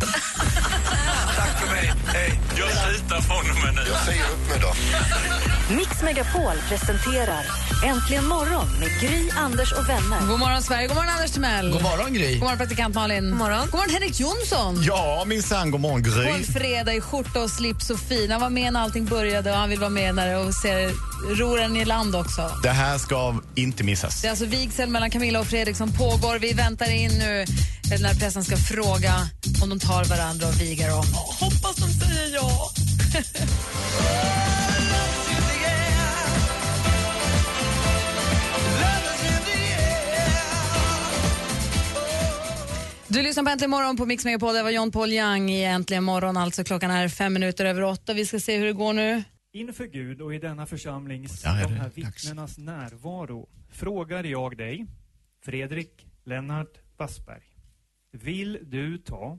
Tack för mig. Hej. Jag litar på honom nu. Jag säger upp mig då. Mix Megapol presenterar Äntligen morgon med Gry, Anders och vänner. God morgon, Sverige. God morgon, Anders Timell. God morgon, Gry. God morgon, praktikant Malin. God morgon, God morgon Henrik Jonsson. Ja, minsann. God morgon, Gry. På en fredag i skjorta och slips och fin. Han var med när allting började och han vill vara med när det och ser roren i land också. Det här ska inte missas. Det är alltså vigsel mellan Camilla och Fredrik som pågår. Vi väntar in nu när pressen ska fråga om de tar varandra och vigar dem. Hoppas de säger ja. Du lyssnar på Äntligen morgon på Mix Megapol. Det var John Paul Young i Äntligen morgon. Alltså klockan är fem minuter över åtta. Vi ska se hur det går nu. Inför Gud och i denna församlings, Ja, de här vittnenas närvaro, frågar jag dig, Fredrik Lennart Wassberg. Vill du ta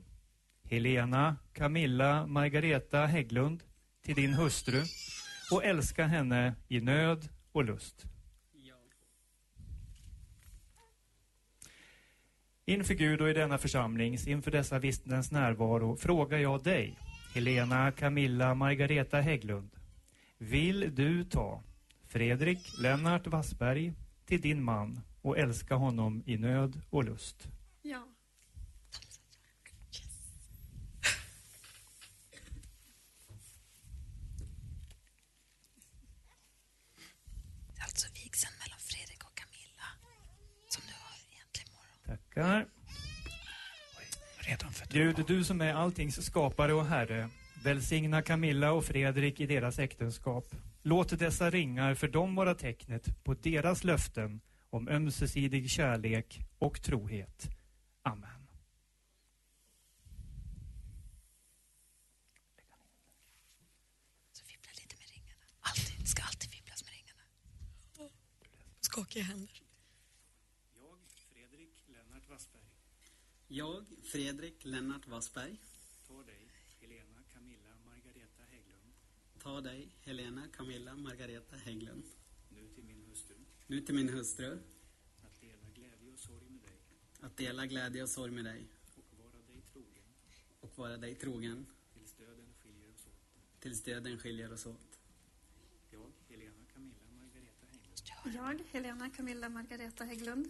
Helena Camilla Margareta Hägglund till din hustru och älska henne i nöd och lust? Inför Gud och i denna församlings, inför dessa vittnens närvaro, frågar jag dig, Helena Camilla Margareta Hägglund. Vill du ta Fredrik Lennart Wassberg till din man och älska honom i nöd och lust? Ja. Det är alltså vigseln mellan Fredrik och Camilla som nu har egentligen morgon. Tackar. Redan för Gud, du som är alltings skapare och Herre, välsigna Camilla och Fredrik i deras äktenskap. Låt dessa ringar för dem vara tecknet på deras löften om ömsesidig kärlek och trohet. Amen. Så fippla lite med ringarna. Alltid, det ska alltid fipplas med ringarna. Skakiga händer. Jag, Fredrik Lennart Wassberg, Jag, Fredrik Lennart Wassberg, tar dig, Helena Camilla Margareta Hägglund, tar dig, Helena Camilla Margareta Hägglund, nu till min hustru, nu till min hustru, att dela glädje och sorg med dig. Att dela glädje och sorg med dig. Och vara dig trogen. Och vara dig trogen. Tills döden skiljer oss åt. tills döden skiljer oss åt. Jag, Helena Camilla Margareta Hägglund, Jag, Helena Camilla Margareta Hägglund,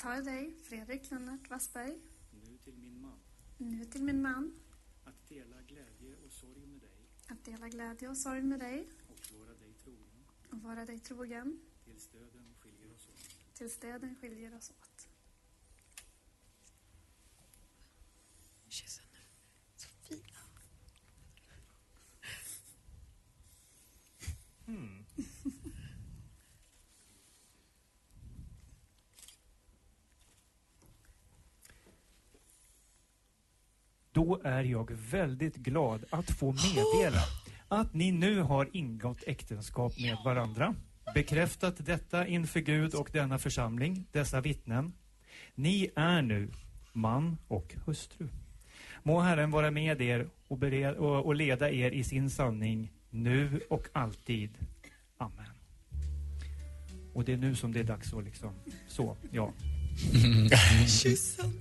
tar dig, Fredrik Lennart Wassberg, nu till min man, nu till min man, att dela glädje och sorg med dig att dela glädje och sorg med dig och vara dig trogen och vara dig trogen tills döden skiljer oss åt. tills döden skiljer oss åt. Kyssen nu. Så fina. Hmm. Då är jag väldigt glad att få meddela att ni nu har ingått äktenskap med varandra. Bekräftat detta inför Gud och denna församling, dessa vittnen. Ni är nu man och hustru. Må Herren vara med er och, bered, och, och leda er i sin sanning nu och alltid. Amen. Och det är nu som det är dags att liksom, så, ja. Kyssen.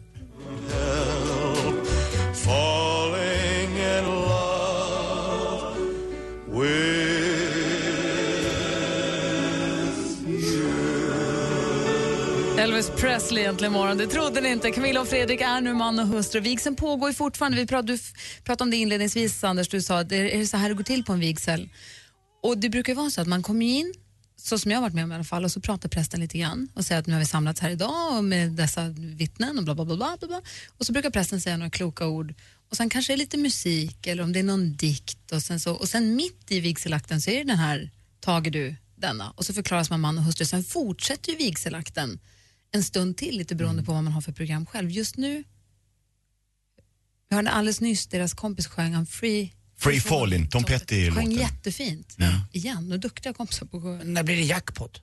Falling in love with you Elvis Presley egentligen imorgon, Det trodde ni inte. Camilla och Fredrik är nu man och hustru. Vigseln pågår ju fortfarande. Vi pratade, du pratade om det inledningsvis, Anders. Du sa att det är så här det går till på en vigsel. Och det brukar ju vara så att man kommer in, så som jag har varit med om i alla fall, och så pratar prästen lite grann och säger att nu har vi samlats här idag och med dessa vittnen och bla bla bla. bla, bla. Och så brukar prästen säga några kloka ord och sen kanske det är lite musik eller om det är någon dikt och sen, så, och sen mitt i vigselakten så är det den här tager du denna och så förklaras man man och hustru. Sen fortsätter ju vigselakten en stund till lite beroende på vad man har för program själv. Just nu Vi hörde alldeles nyss deras kompis sjöng I'm Free. Free Fallin', Tom Petty Sjöng låten. jättefint. Igen, och duktiga kompisar på sjön. När blir det jackpot?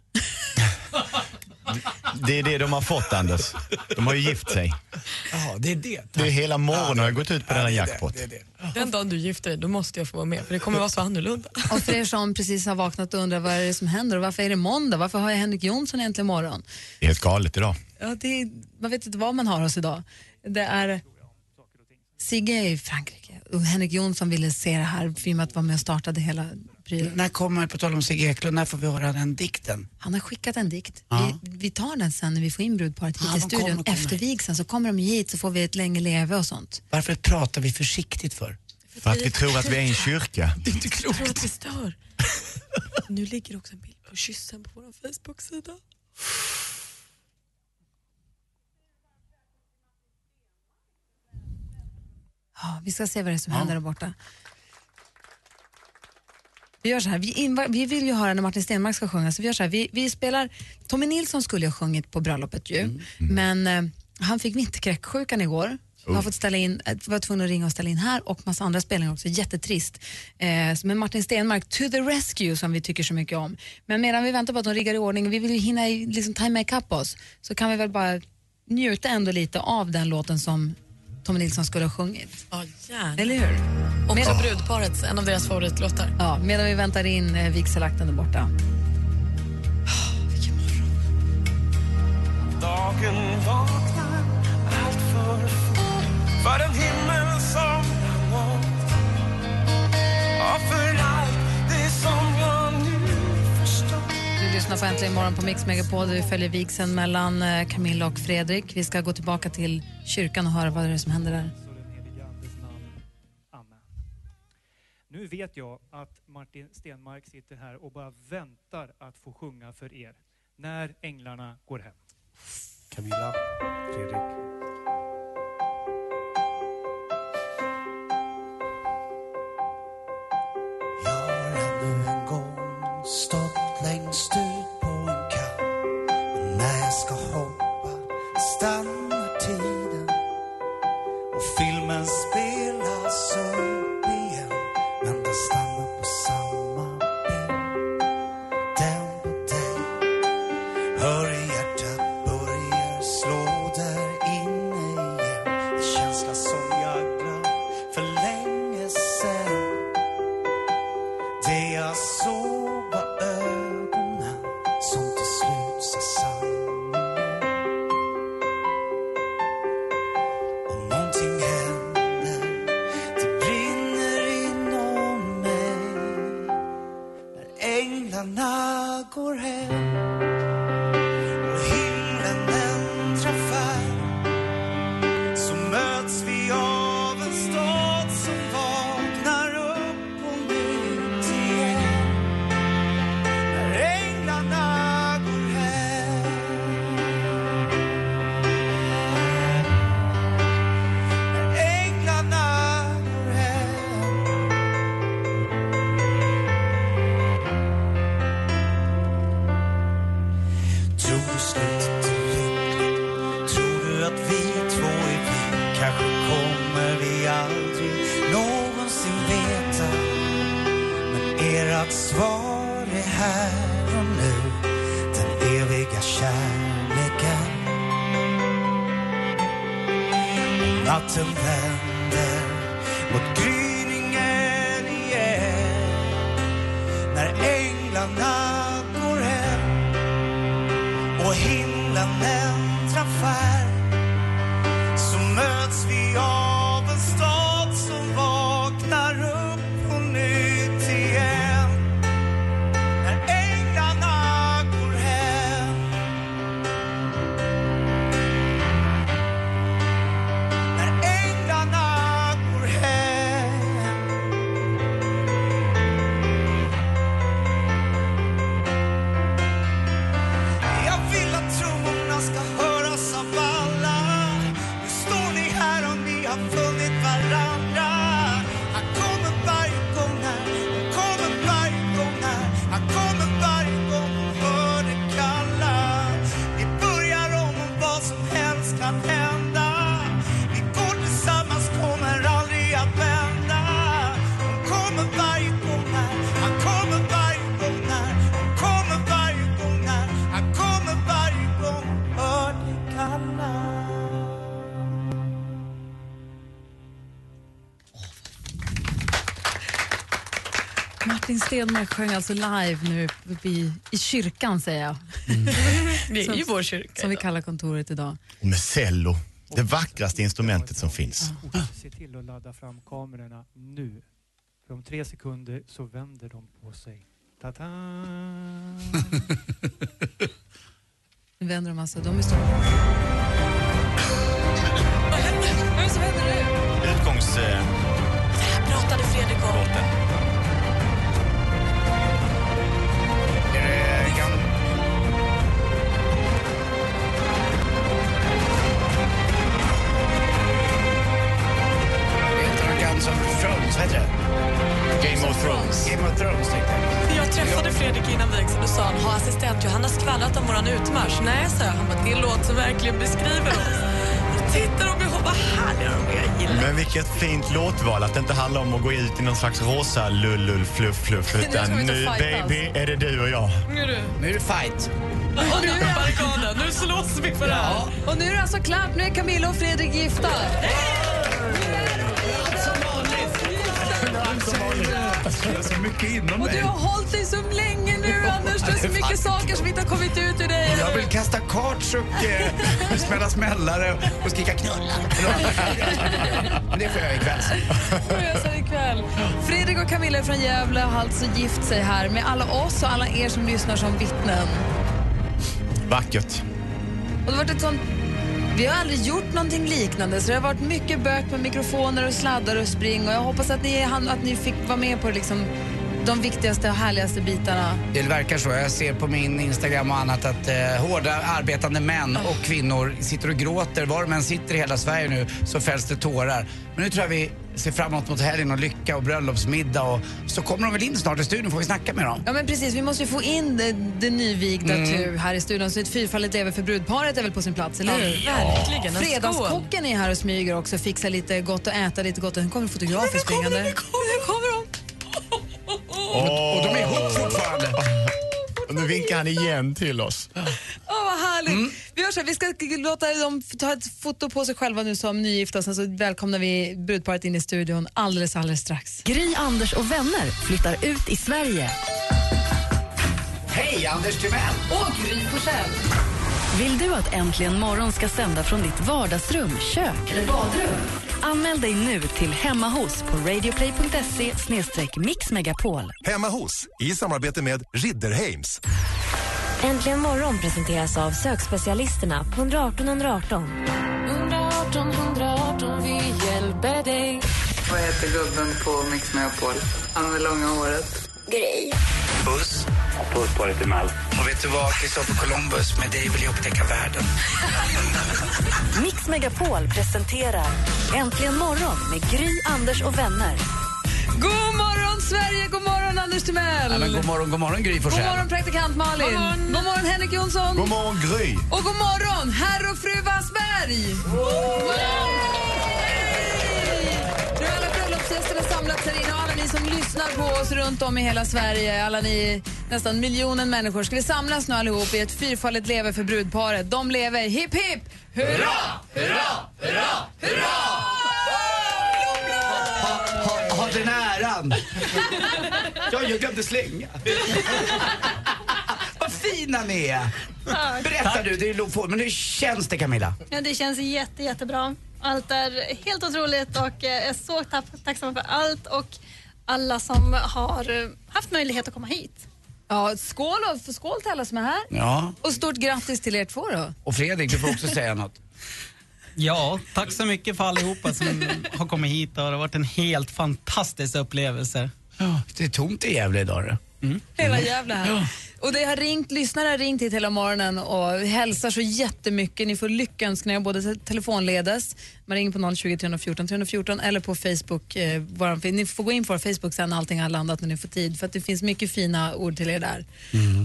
Det är det de har fått Anders. De har ju gift sig. Ja, det är det. Det är hela morgonen har gått ut på denna jackpot. Den dagen du gifter dig, då måste jag få vara med för det kommer vara så annorlunda. Och för er som precis har vaknat och undrar vad är det som händer och varför är det måndag? Varför har jag Henrik Jonsson egentligen imorgon? Det är helt galet idag. Ja, det är, man vet inte vad man har oss idag. Det är Sigge i Frankrike Henrik Jonsson ville se det här i och med att vara med och startade hela prylen. När kommer, på tal om Sigge Eklund, när får vi höra den dikten? Han har skickat en dikt. Ja. Vi, vi tar den sen när vi får in brudparet hit Ja, i de studion kommer, kommer. efter vigseln så kommer de hit så får vi ett länge leve och sånt. Varför pratar vi försiktigt för? För att vi tror att vi är en kyrka. Det är inte Jag tror klokt. att vi stör. Nu ligger också en bild på kyssen på vår Facebook-sida. Ja, vi ska se vad det är som händer där borta. Vi gör så här, vi, inva- vi vill ju höra när Martin Stenmark ska sjunga, så vi gör så här, vi, vi spelar, Tommy Nilsson skulle ju ha sjungit på bröllopet ju, men eh, han fick vinterkräksjukan igår. Har fått ställa in, eh, var tvungen att ringa och ställa in här och massa andra spelningar också, jättetrist. Eh, men Martin Stenmark, to the rescue som vi tycker så mycket om. Men medan vi väntar på att de riggar i ordning, vi vill ju hinna i- liksom tajma ikapp oss, så kan vi väl bara njuta ändå lite av den låten som Tommy Nilsson skulle ha sjungit. Ja, gärna. Eller hur? Också Med- brudparets, en av deras favoritlåtar. Ja, medan vi väntar in eh, vigselakten där borta. Dagen vaknar allt för fort för en himmel lyssnar på Äntligen morgon på Mix Megapol där vi följer vigseln mellan eh, Camilla och Fredrik. Vi ska gå tillbaka till kyrkan och höra vad det är som händer där. Nu vet jag att Martin Stenmark sitter här och bara väntar att få sjunga för er när änglarna går hem. Camilla, Fredrik. Stenmark sjöng alltså live nu i, i kyrkan, säger jag. Det är Som- ju vår kyrka. Som vi kallar kontoret idag. Och med cello. Det vackraste instrumentet som finns. Se till att ladda fram kamerorna nu. För om tre sekunder så vänder de på sig. Ta-ta! Nu vänder de alltså. De är stora. Vad är det som händer nu? Utgångs... Eh, Pratade Fredrik om. Vilket fint låtval att det inte handlar om att gå ut i någon slags rosa lullull fluff fluff utan nu baby är det du och jag. Nu är du. Nu är det fight. Och nu är barrikaden. Nu slåss vi för det här. Och nu är det alltså klart. Nu är Camilla och Fredrik gifta. Så mycket inom Och du har hållit dig så länge nu, Anders. Det är så mycket saker som inte har kommit ut ur dig. Jag vill kasta karts och eh, smälla smällare och skrika knulla. Men det får jag ikväll sen. får jag säga ikväll. Fredrik och Camilla från Gävle har alltså gift sig här med alla oss och alla er som lyssnar som vittnen. Vackert. Och det har varit ett sånt... Vi har aldrig gjort någonting liknande, så det har varit mycket bök med mikrofoner och sladdar och spring. Och jag hoppas att ni, att ni fick vara med på liksom de viktigaste och härligaste bitarna. Det verkar så. Jag ser på min Instagram och annat att eh, hårda arbetande män och kvinnor sitter och gråter. Var de än sitter i hela Sverige nu så fälls det tårar. Men nu tror jag vi ser framåt mot helgen och lycka och bröllopsmiddag och så kommer de väl in snart i studion får vi snacka med dem. Ja men precis, vi måste ju få in det, det nyvigda Mm. tu här i studion så ett fyrfaldigt även för brudparet är väl på sin plats, eller hur? Ja, verkligen. En skål. Fredagskocken är här och smyger också, fixar lite gott och äta lite gott. Nu kommer fotografer springande. Nu kommer de! Och, de är ihop fortfarande. Och nu vinkar han igen till oss. Härligt. Mm. Vi gör så här, vi ska låta dem ta ett foto på sig själva nu som nygifta sen så välkomnar vi brudparet in i studion alldeles, alldeles strax. Gry, Anders och vänner flyttar ut i Sverige. Hej, Anders Timell! Och Gry Forssell. Vill du att Äntligen morgon ska sända från ditt vardagsrum, kök eller badrum? Anmäl dig nu till Hemma hos på radioplay.se mixmegapol. Hemma hos, i samarbete med Ridderheims. Äntligen morgon presenteras av sökspecialisterna på 118 118. 118 118, vi hjälper dig. Vad heter gubben på Mix Megapol? Han med långa håret. Grej. Puss. Puss på dig Timell. Och vet du vad, Kristoffer Columbus, med dig vill jag upptäcka världen. Mix Megapol presenterar Äntligen morgon med Gry, Anders och vänner. God morgon Sverige, god morgon Anders Timell. Ja, men god morgon, god morgon Gry God Forssell. morgon praktikant Malin. God morgon. God morgon Henrik Jonsson. God morgon Gry. Och god morgon herr och fru Wassberg. Nu har alla bröllopsgästerna samlats här inne och alla ni som lyssnar på oss runt om i hela Sverige, alla ni nästan miljonen människor, ska vi samlas nu allihop i ett fyrfaldigt leve för brudparet. De lever hipp hipp hurra, hurra, hurra, hurra! Äran. ja, jag glömde slänga. Vad fina ni är. Berätta du, det är på, men hur känns det Camilla? Ja, det känns jätte, jättebra. Allt är helt otroligt och eh, jag är så tack, tacksam för allt och alla som har eh, haft möjlighet att komma hit. Ja, skål, och, skål till alla som är här. Ja. Och stort grattis till er två då. Och Fredrik, du får också säga något. Ja, tack så mycket för allihopa som har kommit hit. Det har varit en helt fantastisk upplevelse. Ja, det är tomt i Gävle idag. då. Hela jävla här. Och det har ringt, lyssnare har ringt hit hela morgonen och hälsar så jättemycket. Ni får lyckönskningar både telefonledes, man ringer på 020 314 314 eller på Facebook. Eh, våran, ni får gå in på vår Facebook sen när allting har landat när ni får tid för att det finns mycket fina ord till er där.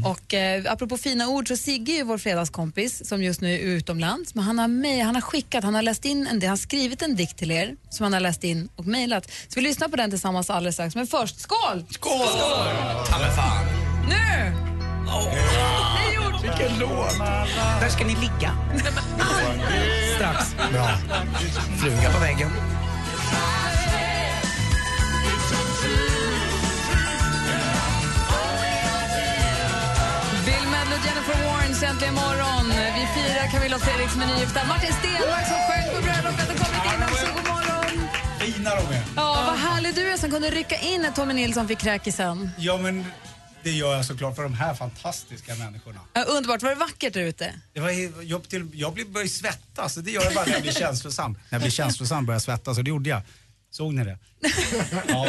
Och eh, apropå fina ord så Sigge är ju vår fredagskompis som just nu är utomlands men han har, mej, han har skickat, han har läst in en, han har skrivit en dikt till er som han har läst in och mejlat. Så vi lyssnar på den tillsammans alldeles strax. Men först, skål! Skål! Ta men fan. Nu! Oh. Vilken låt! Där ska ni ligga. Strax. Bra. Fluga på väggen. Bill Medley och Jennifer Warren, äntligen morgon. Vi firar Camilla och Fredriks med nygifta. Martin Stenmarck som sjöng på bröllopet och kommit in också. Fina de är. Ja, vad härlig du är som kunde rycka in när Tommy Nilsson fick kräkisen. Ja, men det gör jag såklart för de här fantastiska människorna. Ja, underbart. Var det vackert där ute? Det var, jag, till, jag börjar svettas, det gör jag bara när jag blir känslosam. När jag blir känslosam börjar jag svettas och det gjorde jag. Såg ni det? Ja.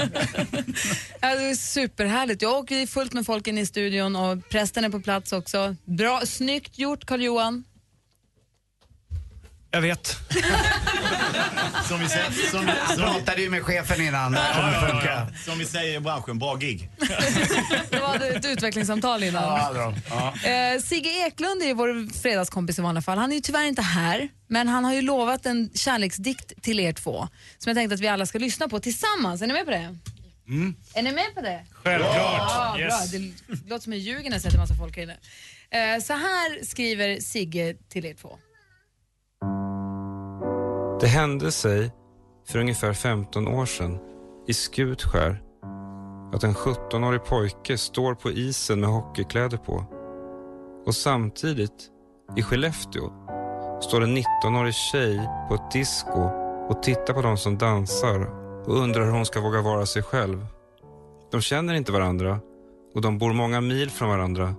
Ja, det är superhärligt. Jag åker fullt med folk in i studion och prästen är på plats också. Bra, snyggt gjort Carl-Johan. Jag vet. som vi säger, som, Han som, pratade ju med chefen innan. Det Ja, kommer ja, ja, som vi säger i branschen, bra gig. Det var ett utvecklingssamtal innan. Ja, bra. Ja. Eh, Sigge Eklund är vår fredagskompis i vanliga fall. Han är ju tyvärr inte här, men han har ju lovat en kärleksdikt till er två som jag tänkte att vi alla ska lyssna på tillsammans. Är ni med på det? Mm. Är ni med på det? Självklart. Ja, bra. Yes. Det låter som en ljuger när jag sätter massa folk här inne. Eh, så här skriver Sigge till er två. Det hände sig för ungefär 15 år sedan i Skutskär att en 17-årig pojke står på isen med hockeykläder på. Och samtidigt, i Skellefteå, står en 19-årig tjej på ett disco och tittar på de som dansar och undrar hur hon ska våga vara sig själv. De känner inte varandra och de bor många mil från varandra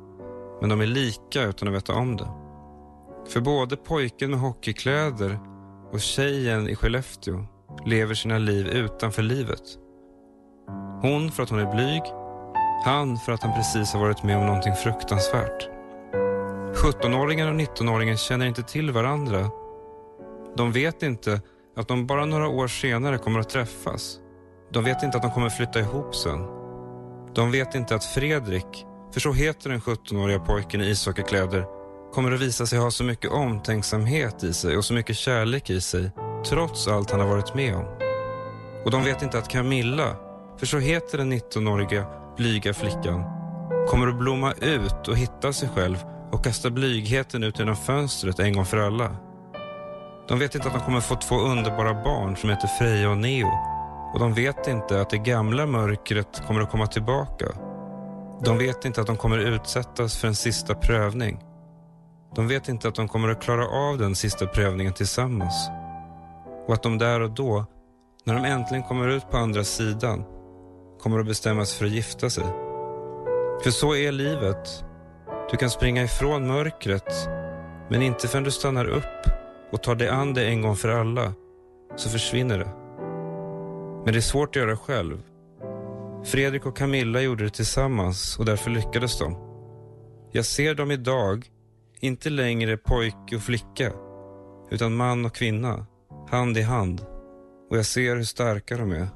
men de är lika utan att veta om det. För både pojken med hockeykläder och tjejen i Skellefteå lever sina liv utanför livet. Hon för att hon är blyg, han för att han precis har varit med om någonting fruktansvärt. 17-åringen och 19-åringen känner inte till varandra. De vet inte att de bara några år senare kommer att träffas. De vet inte att de kommer flytta ihop sen. De vet inte att Fredrik, för så heter den 17-åriga pojken i ishockeykläder, kommer att visa sig ha så mycket omtänksamhet i sig och så mycket kärlek i sig, trots allt han har varit med om. Och de vet inte att Camilla, för så heter den 19-åriga blyga flickan, kommer att blomma ut och hitta sig själv och kasta blygheten ut genom fönstret en gång för alla. De vet inte att de kommer få två underbara barn som heter Freja och Neo. Och de vet inte att det gamla mörkret kommer att komma tillbaka. De vet inte att de kommer utsättas för en sista prövning. De vet inte att de kommer att klara av den sista prövningen tillsammans. Och att de där och då, när de äntligen kommer ut på andra sidan, kommer att bestämmas för att gifta sig. För så är livet. Du kan springa ifrån mörkret, men inte förrän du stannar upp och tar dig an det en gång för alla, så försvinner det. Men det är svårt att göra själv. Fredrik och Camilla gjorde det tillsammans och därför lyckades de. Jag ser dem idag, inte längre pojke och flicka, utan man och kvinna, hand i hand. Och jag ser hur starka de är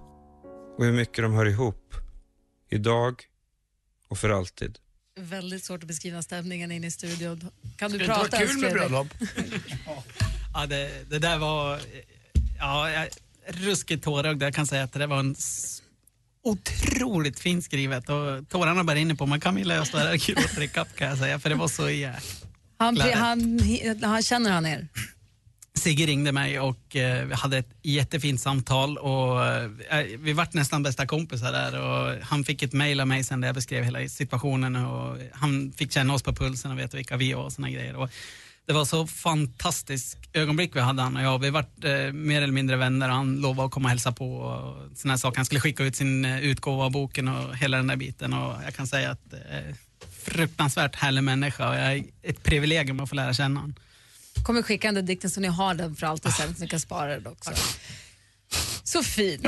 och hur mycket de hör ihop. Idag och för alltid. Väldigt svårt att beskriva stämningen inne i studion. Kan du Det var prata kul ens, med bröllop. Ja, det, det där var... Ja, jag, ruskigt tårögd. Jag kan säga att det där var en otroligt fint skrivet och tårarna bara inne på mig. Camilla jag står här och gråter i kapp kan jag säga för det var så jäkla Han, han, han känner han er? Sigge ringde mig och eh, vi hade ett jättefint samtal och eh, vi vart nästan bästa kompisar där och han fick ett mejl av mig sen där jag beskrev hela situationen och han fick känna oss på pulsen och veta vilka vi var och såna grejer. Och det var så fantastiskt ögonblick vi hade han och jag. Vi vart eh, mer eller mindre vänner och han lovade att komma och hälsa på och såna här saker. Han skulle skicka ut sin eh, utgåva av boken och hela den där biten och jag kan säga att eh, fruktansvärt härlig människa och jag är ett privilegium att få lära känna honom. kommer skicka den dikten så ni har den för alltid sen så ni kan spara den också. Så fint.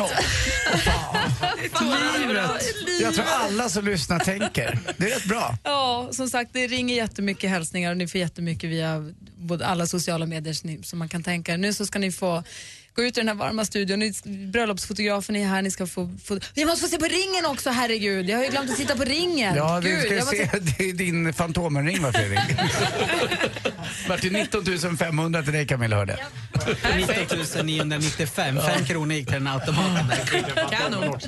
Livet. Jag tror alla som lyssnar tänker. Det är rätt bra. Ja, som sagt, det ringer jättemycket hälsningar och ni får jättemycket via både alla sociala medier som man kan tänka. Nu så ska ni få gå ut i den här varma studion. Ni, bröllopsfotografen är här, ni ska få, få... Vi måste få se på ringen också, herregud. Jag har ju glömt att titta på ringen. Ja, vi Gud, ska jag måste- se det är din Fantomenring va Fredrik? Vart det 19 500 till dig Camilla hörde. 19 995, 5 kronor gick till den automaten. Kanon.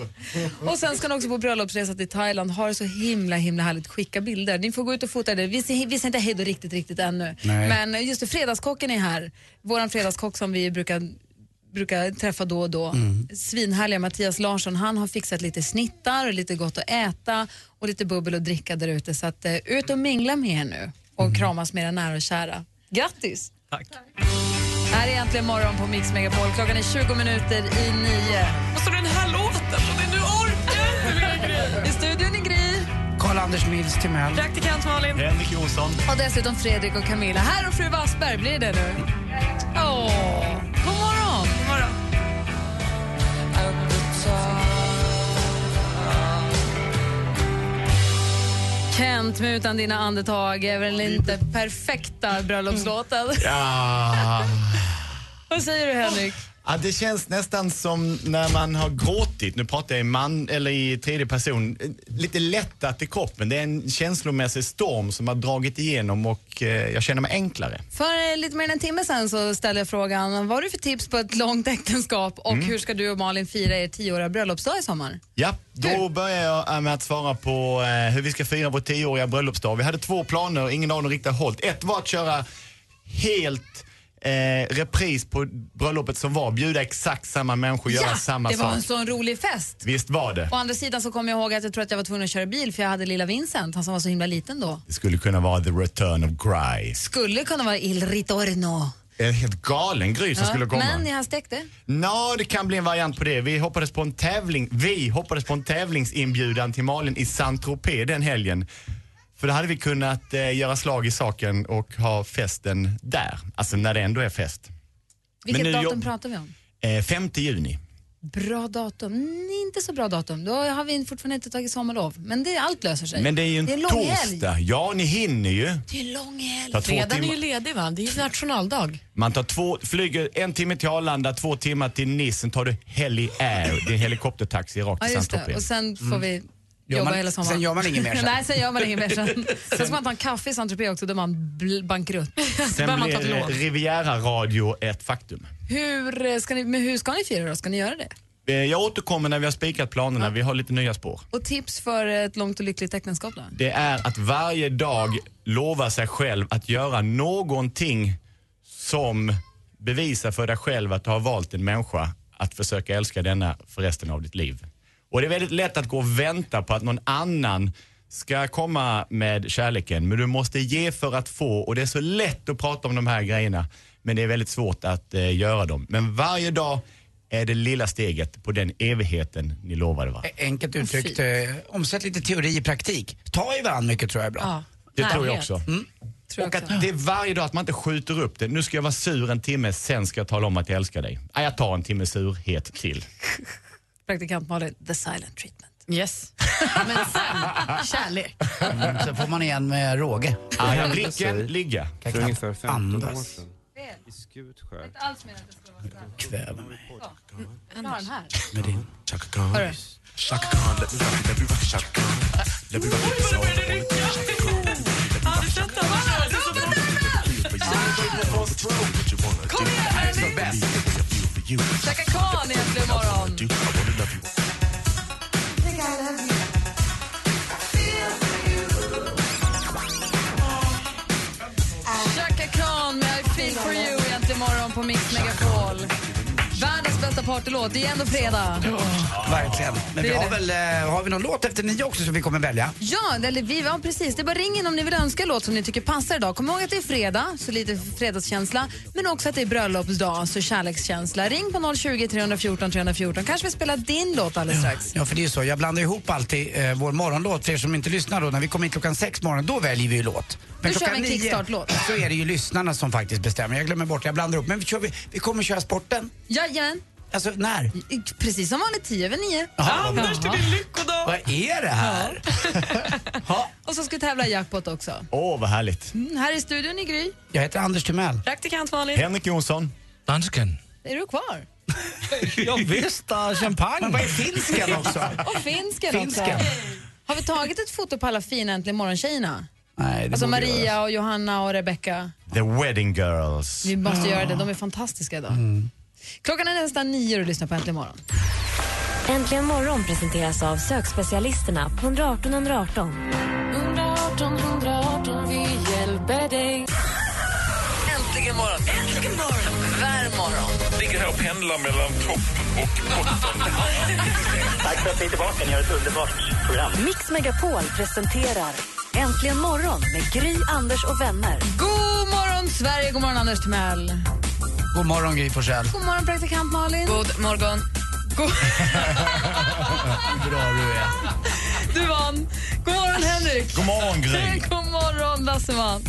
Och sen ska ni också på bröllopsresa till Thailand. Ha det så himla himla härligt. Skicka bilder. Ni får gå ut och fota det. Vi ser, vi ser inte hej då riktigt, riktigt ännu. Nej. Men just det, fredagskocken är här. Vår fredagskock som vi brukar brukar träffa då och då. Mm. Svinhärliga Mattias Larsson, han har fixat lite snittar och lite gott att äta och lite bubbel och dricka där ute. Så att, eh, ut och mingla med er nu. och kramas med era nära och kära. Grattis! Tack. Här är äntligen morgon på Mix Megapol. Klockan är 20 minuter i nio. Och så den här låten. Och det- Nu orkar. I studion är Gry. Karl-Anders Nils Timell. Praktikant Malin. Henrik Jonsson. Och dessutom Fredrik och Camilla. Här och fru Wassberg, blir det nu? Åh, god Kent med Utan dina andetag är väl inte perfekta bröllopslåten? Ja. Vad säger du Henrik? Ja, det känns nästan som när man har gråtit, nu pratar jag i man eller i tredje person, lite lättat i kroppen. Det är en känslomässig storm som har dragit igenom och eh, jag känner mig enklare. För eh, lite mer än en timme sen så ställde jag frågan, vad har du för tips på ett långt äktenskap och hur ska du och Malin fira er tioåriga bröllopsdag i sommar? Ja, då börjar jag eh, med att svara på eh, hur vi ska fira vår tioåriga bröllopsdag. Vi hade två planer, ingen av dem riktigt hållit. Ett var att köra helt eh, repris på bröllopet som var, bjuda exakt samma människor, göra samma det var sak. en sån rolig fest. Visst var det. Å andra sidan så kom jag ihåg att jag tror att jag var tvungen att köra bil för jag hade lilla Vincent, han som var så himla liten då. Det skulle kunna vara the return of Gry. Skulle kunna vara Il Ritorno. En helt galen Gry som skulle komma. Men ni har stekt det? Nå, det kan bli en variant på det. Vi hoppades på en tävling. Vi hoppades på en tävlingsinbjudan till Malin i Saint-Tropez den helgen. För då hade vi kunnat eh, göra slag i saken och ha festen där. Alltså när det ändå är fest. Vilket nu datum jobb- pratar vi om? Eh, 5 juni. Bra datum. Nej, inte så bra datum. Då har vi fortfarande inte tagit sommarlov. Men det, allt löser sig. Men det är ju en, det är lång helg. torsdag. Ja, ni hinner ju. Det är lång helg. Ta två Fredagen är timmar. ju ledig va? Det är ju nationaldag. Man tar två, flyger en timme till Arlanda, två timmar till Nice, sen tar du Heli Air. Det är helikoptertaxi rakt Ja, till just det. Saint-Tropez. Och sen får Mm. vi jobba man- hela sommaren. sen gör man inget mer sen. Nej, sen gör man inget mer sen. sen ska man ta en kaffe i Saint-Tropez också, då är man bankrutt. Sen blir eh, Riviera Radio ett faktum. Hur eh, ska ni, men hur ska ni fira då? Ska ni göra det? Eh, Jag återkommer när vi har spikat planerna. Vi har lite nya spår. Och tips för ett långt och lyckligt äktenskap då? Det är att varje dag lova sig själv att göra någonting som bevisar för dig själv att du har valt en människa att försöka älska denna för resten av ditt liv. Och det är väldigt lätt att gå och vänta på att någon annan ska komma med kärleken, men du måste ge för att få och det är så lätt att prata om de här grejerna, men det är väldigt svårt att eh, göra dem. Men varje dag är det lilla steget på den evigheten ni lovade va? Enkelt uttryckt, eh, omsätt lite teori i praktik. Ta i varandra mycket tror jag är bra. Ja. Det tror jag Närhet. också. och att det är varje dag att man inte skjuter upp det. Nu ska jag vara sur en timme, sen ska jag tala om att jag älskar dig. Nej, jag tar en timme surhet till. Praktikant Malin, the silent treatment. Yes. Men sen, kärlek. Mm, så får man igen med råge. Ah, blicken ligga. För ungefär 15 år andas. sedan i Skutskär. Inte alls menat att det skulle vara sådär. Kväva mig Jag har den här. med din... Hörru. Chaka Khan, let me rock it, let me rock it, Chaka Khan. Let me rock it, so? Kom igen. Chaka Khan egentligen imorgon. Bästa partylåt, det är ändå fredag. Verkligen. Men vi har väl eh, har vi någon låt efter nio också som vi kommer välja? Ja, eller vi, ja, precis. Det är bara ring in om ni vill önska en låt som ni tycker passar idag. Kom ihåg att det är fredag, så lite fredagskänsla. Men också att det är bröllopsdag, så kärlekskänsla. Ring på 020 314 314. Kanske vi spelar din låt alldeles strax. Ja, för det är ju så. Jag blandar ihop alltid eh, vår morgonlåt. För er som inte lyssnar då, när vi kommer in klockan sex morgon, då väljer vi ju låt. Men kör klockan vi en kickstart-låt. så är det ju lyssnarna som faktiskt bestämmer. Jag glömmer bort, jag blandar upp. Men vi, kör, vi, vi kommer köra sporten. Jajamän. Alltså när? Precis som vanligt, 10 över 9. Anders, det blir lyckodag! Vad är det här? Och så ska vi tävla i jackpot också. Åh, vad härligt. Mm, här i studion i Gry. Jag heter Anders Timell. Praktikant Malin. Henrik Jonsson. Dansken. Är du kvar? Ja, visst, uh, champagne. Men vad är finsken också? Och finsken, Finsken. också. Har vi tagit ett foto på alla fina Äntligen morgon-tjejerna? Nej, det Alltså borde Maria göras. och Johanna och Rebecca. The Wedding Girls. Vi måste göra det, de är fantastiska idag. Klockan är nästan nio och du lyssnar på Äntligen morgon. Äntligen morgon presenteras av sökspecialisterna på 118 118. 118 118, vi hjälper dig. Äntligen morgon! Äntligen morgon! Värm morgon! Ligger här och pendlar mellan topp och botten. Tack för att ni är tillbaka. Ni har ett underbart program. Mix Megapol presenterar Äntligen morgon med Gry, Anders och vänner. God morgon, Sverige! God morgon, Anders Timell. God morgon Gry Forssell. God morgon, praktikant Malin. God morgon. God... Bra du är. Du vann. God morgon, Henrik. God morgon, Gry. God morgon, Lasseman.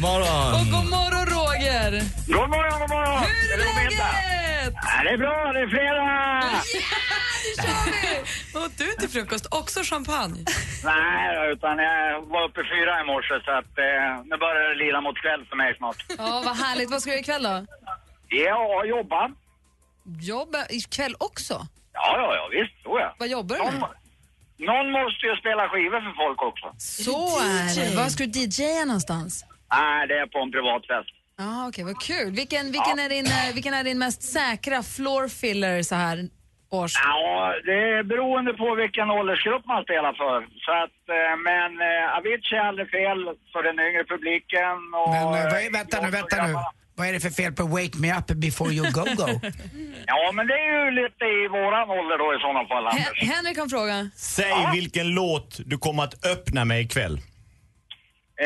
Morgon. Och god morgon, Roger. God morgon, god morgon! Hur är läget? Ja, det är bra, det är fredag! Åt du till frukost också champagne? Nej, utan jag var uppe fyra i morse så att eh, nu börjar det lida mot kväll för mig snart. Ja, vad härligt. Vad ska du göra ikväll då? Ja, jobba. Jobba ikväll också? Ja, ja, ja, visst, så ja. Vad jobbar du med? Någon, någon måste ju spela skivor för folk också. Så är det. Var ska du DJa någonstans? Nej, det är på en privat fest. Ja, okej, vad kul. Vilken, vilken, är din, eh, vilken är din mest säkra floor filler så här års? Ja, det är beroende på vilken åldersgrupp man spelar för. Så att, eh, men eh, Avicii är aldrig fel för den yngre publiken. Och, Men eh, vad är, vänta nu, vänta nu. Vad är det för fel på Wake Me Up Before You Go Go? Ja, men det är ju lite i våran ålder då i sådana fall, Anders. Hen- Henrik har en fråga. Säg vilken låt du kommer att öppna med ikväll.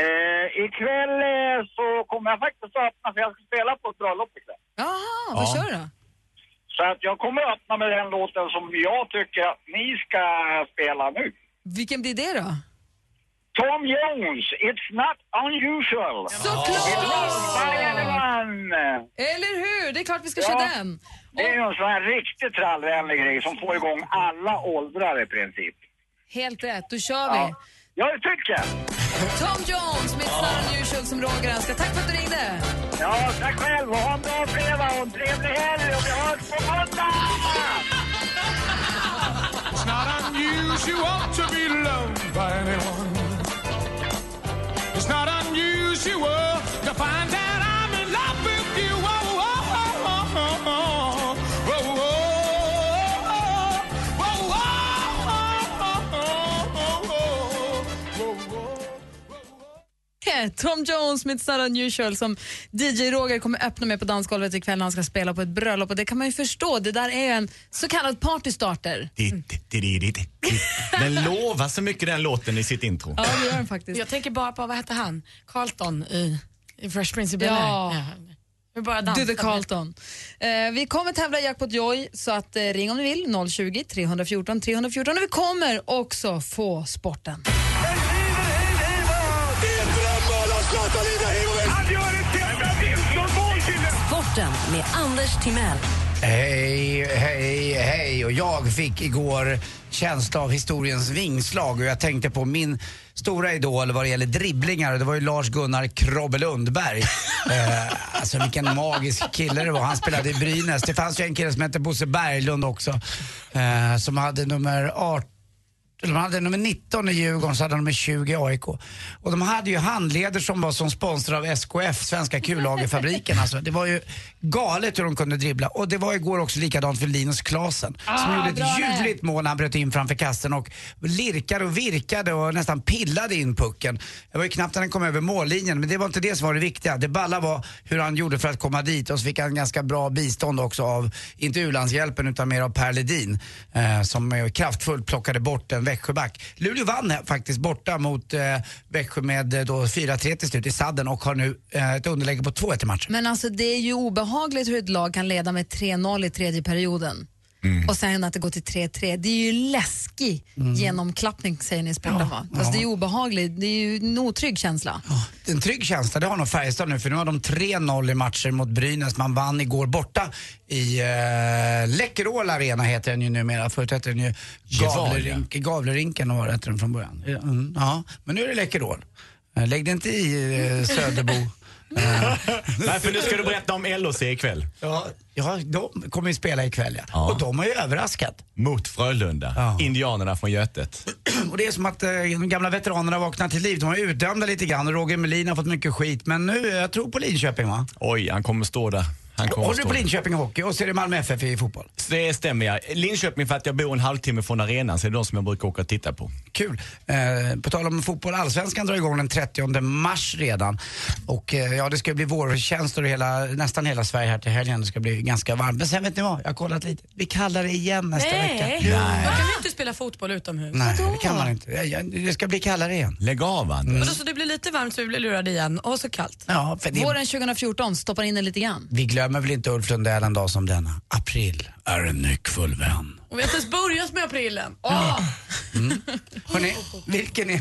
Eh, ikväll eh, så kommer jag faktiskt att öppna, för jag ska spela på ett bröllop ikväll. Jaha, vad Ja. kör du då? Så att jag kommer att öppna med den låten som jag tycker att ni ska spela nu. Vilken blir det då? Tom Jones, It's Not Unusual. Såklart! Jajamän! Eller hur? Det är klart vi ska Ja. köra den. Det är en sån här riktigt trallvänlig grej som får igång alla åldrar i princip. Helt rätt, då kör vi. Ja, ja det tycker jag. Tom Jones med It's Not Unusual som Roger önskar. Tack för att du ringde. Ja, tack själv. och Ha en bra fredag och en trevlig helg och vi hörs på måndag! It's not unusual to be loved by anyone. It's not unusual to find that Eh, Tom Jones med It's Not Unusual som DJ Roger kommer öppna med på dansgolvet ikväll när han ska spela på ett bröllop. Och det kan man ju förstå, det där är en så kallad partystarter. Den lovar så mycket den låten i sitt intro. Ja, det gör den faktiskt. Jag tänker bara på, vad hette han? Carlton i, i Fresh Prince of Bel-Air. Du the Carlton. Eh, vi kommer tävla i Jackpot Joy, så att, eh, ring om ni vill. 020 314 314. Och vi kommer också få sporten. Sporten med Anders Timell. Hej, hej, hej. Och jag fick igår känsla av historiens vingslag och jag tänkte på min stora idol vad det gäller dribblingar och det var ju Lars-Gunnar Krobbe Lundberg. eh, alltså vilken magisk kille det var. Han spelade i Brynäs. Det fanns ju en kille som hette Bosse Berglund också eh, som hade nummer 18 de hade nummer 19 i Djurgården, så hade de nummer 20 i AIK. Och de hade ju handleder som var som sponsrade av SKF, Svenska Kullagerfabriken. Alltså, det var ju galet hur de kunde dribbla. Och det var igår också likadant för Linus Klasen som Ah, gjorde bra ett ljuvligt mål när han bröt in framför kassen och lirkade och virkade och nästan pillade in pucken. Det var ju knappt när den kom över mållinjen, men det var inte det som var det viktiga. Det balla var hur han gjorde för att komma dit och så fick han ganska bra bistånd också av, inte U-landshjälpen utan mer av Per Ledin eh, som kraftfullt plockade bort Växjöback. Luleå vann faktiskt borta mot eh, Växjö med eh, då 4-3 till slut i sadden och har nu eh, ett underläge på 2-1 i matchen. Men alltså det är ju obehagligt hur ett lag kan leda med 3-0 i tredje perioden. Och sen att det går till 3-3. Det är ju läskig Mm. genomklappning säger ni i sporten va? Alltså, det är ju obehagligt, det är ju en otrygg känsla. En trygg känsla, det har nog Färjestad nu för nu har de 3-0 i matcher mot Brynäs. Man vann igår borta i uh, Läkerol Arena heter den ju numera. Förut hette den ju. Gavlerink, Gavlerinken var hette den från början. Mm, ja, men nu är det Läkerol. Eh, Lägg det inte i uh, Söderbo. Eh, Nej, för nu ska du berätta om LHC ikväll. Ja, ja, de kommer ju spela ikväll ja. Och de har ju överraskat. Mot Frölunda. Indianerna från Götet. Och det är som att eh, de gamla veteranerna vaknar till liv. De var utdömda lite grann och Roger Melin har fått mycket skit. Men nu, jag tror på Linköping va? Oj, han kommer stå där. Han kommer Håller du på Linköping Hockey och så är det Malmö FF i fotboll? Det stämmer ja. Linköping för att jag bor en halvtimme från arenan så är det de som jag brukar åka och titta på. Kul. Eh, på tal om fotboll, Allsvenskan drar igång den 30 mars redan. Och eh, ja, det ska bli vårtjänster i hela, nästan hela Sverige här till helgen. Det ska bli ganska varmt. Men sen vet ni vad, jag har kollat lite. Vi kallar det igen nästa Nej, vecka. då kan vi inte spela fotboll utomhus. Nej, det kan man inte. Det ska bli kallare igen. Lägg av Mm. Och då, så det blir lite varmt så vi blir lurade igen och så kallt. Ja, för det, Våren 2014, stoppar in den lite grann. vi glömmer väl inte Ulf Lundell en dag som denna. April är en nyckfull vän. Och vi har inte ens börjat med aprilen. Åh! Hörrni, vilken är...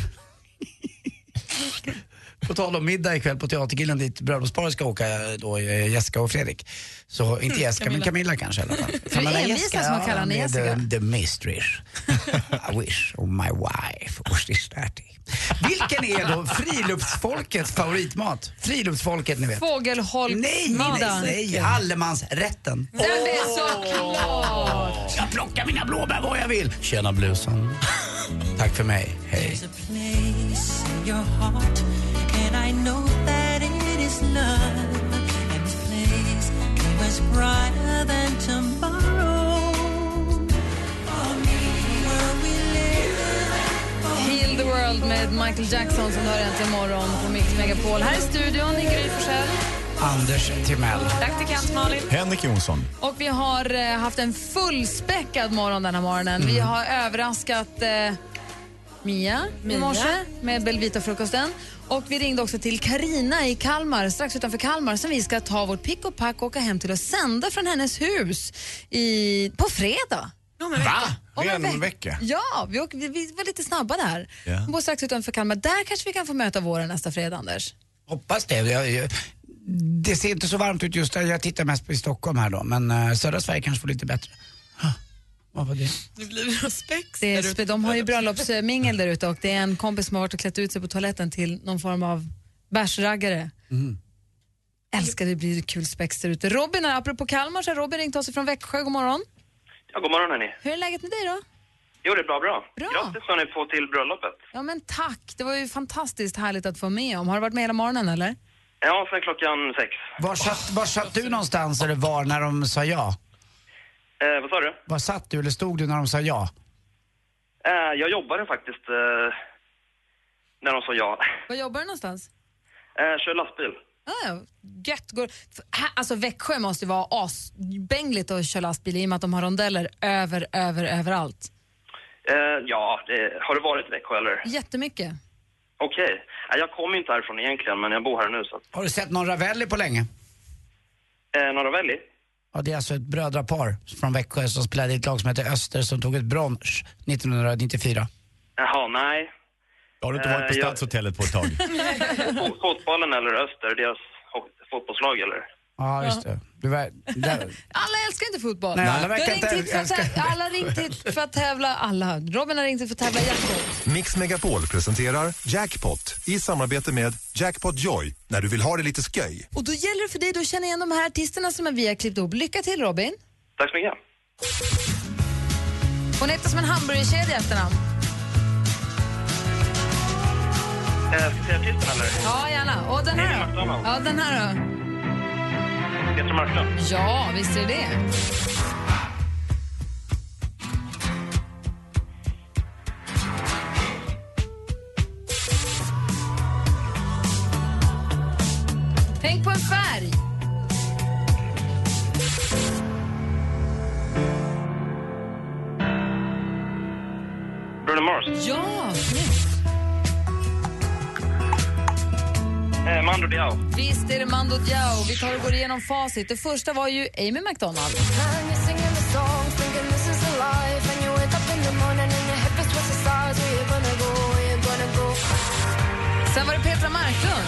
På tal om middag ikväll på Teatergillen dit bröllopsparet ska åka då, Jessica och Fredrik. Så inte Jessica, men Camilla kanske i alla fall. Du är Men envis Jessica, som kallar henne med Jessica. The, the mistress. I wish of my wife was this dirty. Vilken är då friluftsfolkets favoritmat? Friluftsfolket ni vet. Fågelholksmiddag. Nej, nej, nej, allemansrätten. Den är såklart! Jag plockar mina blåbär var jag vill. Tjena blusen. Tack för mig, hej. Love. And place brighter than tomorrow. Heal the world med Michael Jackson som hör äntligen morgon på Mix Megapol. Här i studion i Gry Forssell. Anders Timell. Praktikant Malin. Henrik Jonsson. Och vi har eh, haft en fullspäckad morgon den här morgonen. Vi har överraskat eh, Mia, i Mia. morse med Belvita-frukosten. Och vi ringde också till Karina i Kalmar, strax utanför Kalmar, som vi ska ta vårt pick och pack och åka hem till och sända från hennes hus i, på fredag. Va? Om en Redan om en veck- vecka? Ja, vi, åker, vi, vi var lite snabba där. Ja. Hon bor strax utanför Kalmar. Där kanske vi kan få möta våren nästa fredag, Anders. Hoppas det. Jag, jag, det ser inte så varmt ut just där. Jag tittar mest på i Stockholm här då. Men uh, södra Sverige kanske får lite bättre. Ah, Vad var det? Det blir några spex Det är, de har ju bröllopsmingel där ute och det är en kompis som har varit och klätt ut sig på toaletten till någon form av bärsraggare. Älskar det blir kul spex där ute. Robin, är- apropå Kalmar, så har Robin ringt oss från Växjö. God morgon. Ja, god morgon hörni. Hur är läget med dig då? Jo, det är bra, bra. Bra. Grattis hörni på till bröllopet. Ja men tack, det var ju fantastiskt härligt att få med om. Har du varit med hela morgonen eller? Ja, sen klockan sex. Var satt, var satt du någonstans eller var när de sa ja? Eh, vad sa du? Var satt du eller stod du när de sa ja? Eh, jag jobbade faktiskt eh, när de sa ja. Var jobbar du någonstans? Eh, kör lastbil. Ah, ja, gött. Går, här, alltså Växjö måste ju vara asbängligt att köra lastbil i och med att de har rondeller över, över, överallt. Eh, ja, det, har du varit i Växjö eller? Jättemycket. Okej. Eh, jag kommer inte härifrån egentligen, men jag bor här nu så att... Har du sett någon Ravelli på länge? Eh, Norra Valley? Ja, det är alltså ett brödrapar från Växjö som spelade i ett lag som heter Öster som tog ett brons 1994. Jaha, nej. Har du inte varit på Eh, Stadshotellet på ett tag? Fo- Fotbollen eller Öster, deras fotbollslag eller? Ja, just det. Du var, där, Alla älskar inte fotboll. Nej, alla verkar inte hit för att älska- tävla, alla har ringt hit för att tävla. Alla. Robin har ringt hit för att tävla jackpot. Mix Megapol presenterar Jackpot i samarbete med Jackpot Joy när du vill ha det lite sköj. Och då gäller det för dig då att känna igen de här artisterna som vi har klippt ihop. Lycka till Robin. Tack så mycket. Hon heter som en hamburgerkedja i efternamn. Eh, ska jag säga artisten eller? Ja, gärna. Och den här då? Ja, den här då? Petra Marklund. Ja, visst är det det. Tänk på en färg. Bruno Mars. Ja, snyggt. Eh, Mando Diao. Visst är det Mando Diao. Vi tar och går igenom facit. Det första var ju Amy McDonald. Sen var det Petra Marklund.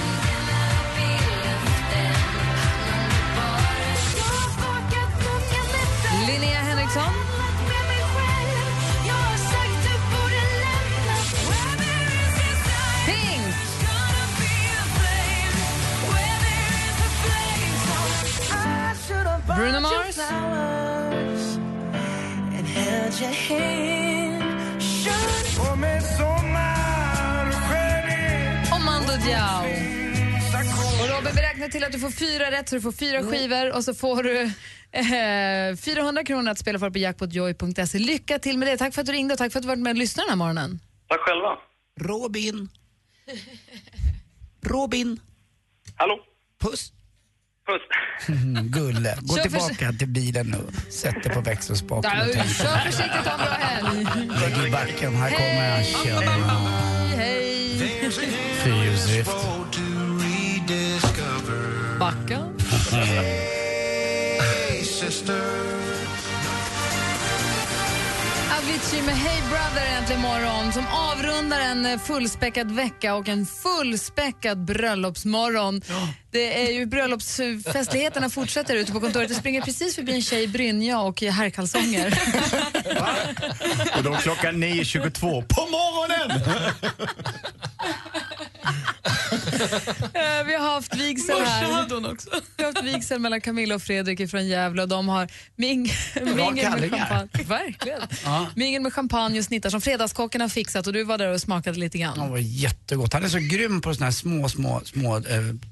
Linnea Henriksson. Bruno Mars. Och Mando Diao. Och Robin, vi räknar till att du får fyra rätt så du får fyra skivor och så får du eh, 400 kronor att spela för på jackpotjoy.se. Lycka till med det. Tack för att du ringde och tack för att du varit med och lyssnat den här morgonen. Tack själva. Robin. Robin. Hallå? Puss. Puss. Mm, Gulle, gå Kör tillbaka till bilen nu. Sätt dig på växelspaken och. Kör försiktigt, en bra helg. Lägg i backen, här kommer jag. Tjena. Hej! Fyrhjulsdrift. Backa. Avicii med Hey Brother äntligen morgon som avrundar en eh, fullspäckad vecka och en fullspäckad bröllopsmorgon. Det är ju bröllopsfestligheterna fortsätter ute på kontoret. Det springer precis förbi en tjej i brynja och herrkalsonger. Och då klockan 9.22 på morgonen! Eh, Vi har haft vigsel här. hade hon också. Vi har haft vigsel mellan Camilla och Fredrik från Gävle och de har ming mingel med kallingar. champagne. Verkligen. Ja. Mingel med champagne och snittar som Fredagskocken har fixat och du var där och smakade lite grann. Det var jättegott. Han är så grym på såna här små, små, små eh,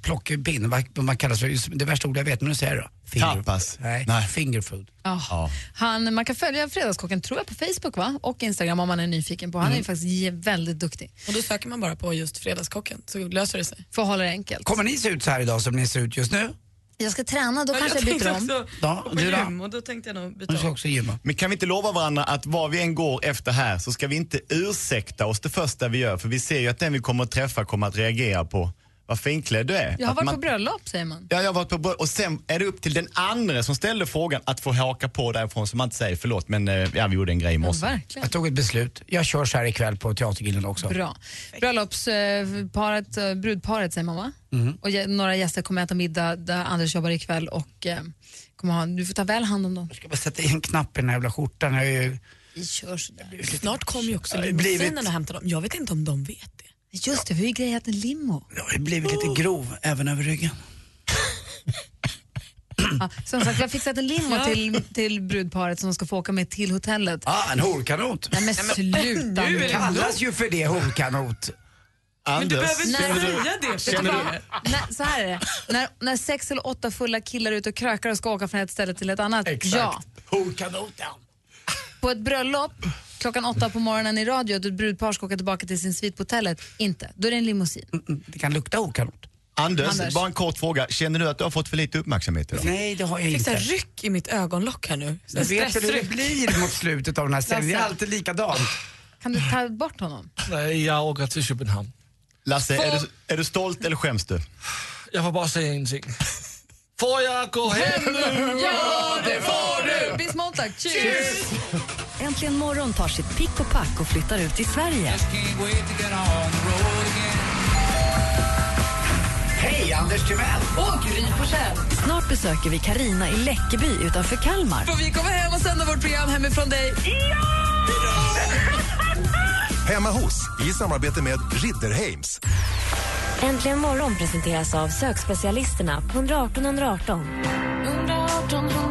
plockepinn. Vad, vad man kallar för, det värsta ordet jag vet, men nu säger jag då. Tapas. Nej, Nej. finger food. Ja. Han, man kan följa Fredagskocken tror jag på Facebook va? och Instagram om man är nyfiken på. Han är ju faktiskt väldigt duktig. Och då söker man bara på just Fredagskocken så löser det sig. För att hålla det enkelt. Kommer ni se ut så här idag som ni ser ut just nu? Jag ska träna, då Ja, kanske jag tänkte byter om. också Ja, du då? gym och då tänkte jag nog byta om. också gymma. Men kan vi inte lova varandra att var vi än går efter här så ska vi inte ursäkta oss det första vi gör för vi ser ju att den vi kommer att träffa kommer att reagera på vad finklädd du är. Jag har varit man- på bröllop säger man. Ja, jag har varit på bröllop och sen är det upp till den andra som ställde frågan att få haka på därifrån så man inte säger förlåt men eh, ja, vi gjorde en grej i Ja, morse. verkligen. Jag tog ett beslut. Jag kör så här ikväll på Teatergillen också. Bra. Bröllopsparet, eh, brudparet säger man va? Mm. Och några gäster kommer äta middag där Anders jobbar ikväll och eh, kommer ha, du får ta väl hand om dem. Jag ska bara sätta i en knapp i den här jävla skjortan. Jag är ju... Vi kör sådär. Snart kommer ju också limousinen och hämtar dem. Jag vet inte om de vet det. Just det, vi har ju grejat en limo. Jag har ju blivit lite grov även över ryggen. Ja, som sagt, vi har fixat en limo till, till brudparet som ska få åka med till hotellet. Ah, en horkanot. Nej men sluta nu det kallas ju för det, horkanot. Men du behöver inte Nej. säga det. Vet du Känner vad? När, så här är det. När, när sex eller åtta fulla killar är ute och krökar och ska åka från ett ställe till ett annat. Exakt. Ja. Horkanot, ja. På ett bröllop klockan åtta på morgonen i radio och ett brudpar ska åka tillbaka till sin svit på hotellet. Inte. Då är det en limousin. Mm, Det kan lukta horkanot. Anders, Anders. bara en kort fråga. Känner du att du har fått för lite uppmärksamhet idag? Nej, det har jag Jag fick så här inte. ryck i mitt ögonlock här nu. Jag vet hur det blir mot slutet av den här sändningen. Det är alltid likadant. Kan du ta bort honom? Nej, jag åker till Köpenhamn. Lasse, är du, är du stolt eller skäms du? Jag får bara säga en ting. Får jag gå hem nu? Ja, det får du! Bismol tack. Cheers! Äntligen morgon tar sitt pick och pack och flyttar ut till Sverige. Hej, Anders Timell! Och Gry Forssell. Snart besöker vi Karina i Läckeby utanför Kalmar. Får vi komma hem och sända vårt program hemifrån dig? Hemma hos i samarbete med Ridderheims. Äntligen morgon presenteras av sökspecialisterna på 118 118. 118 118, vi hjälper dig.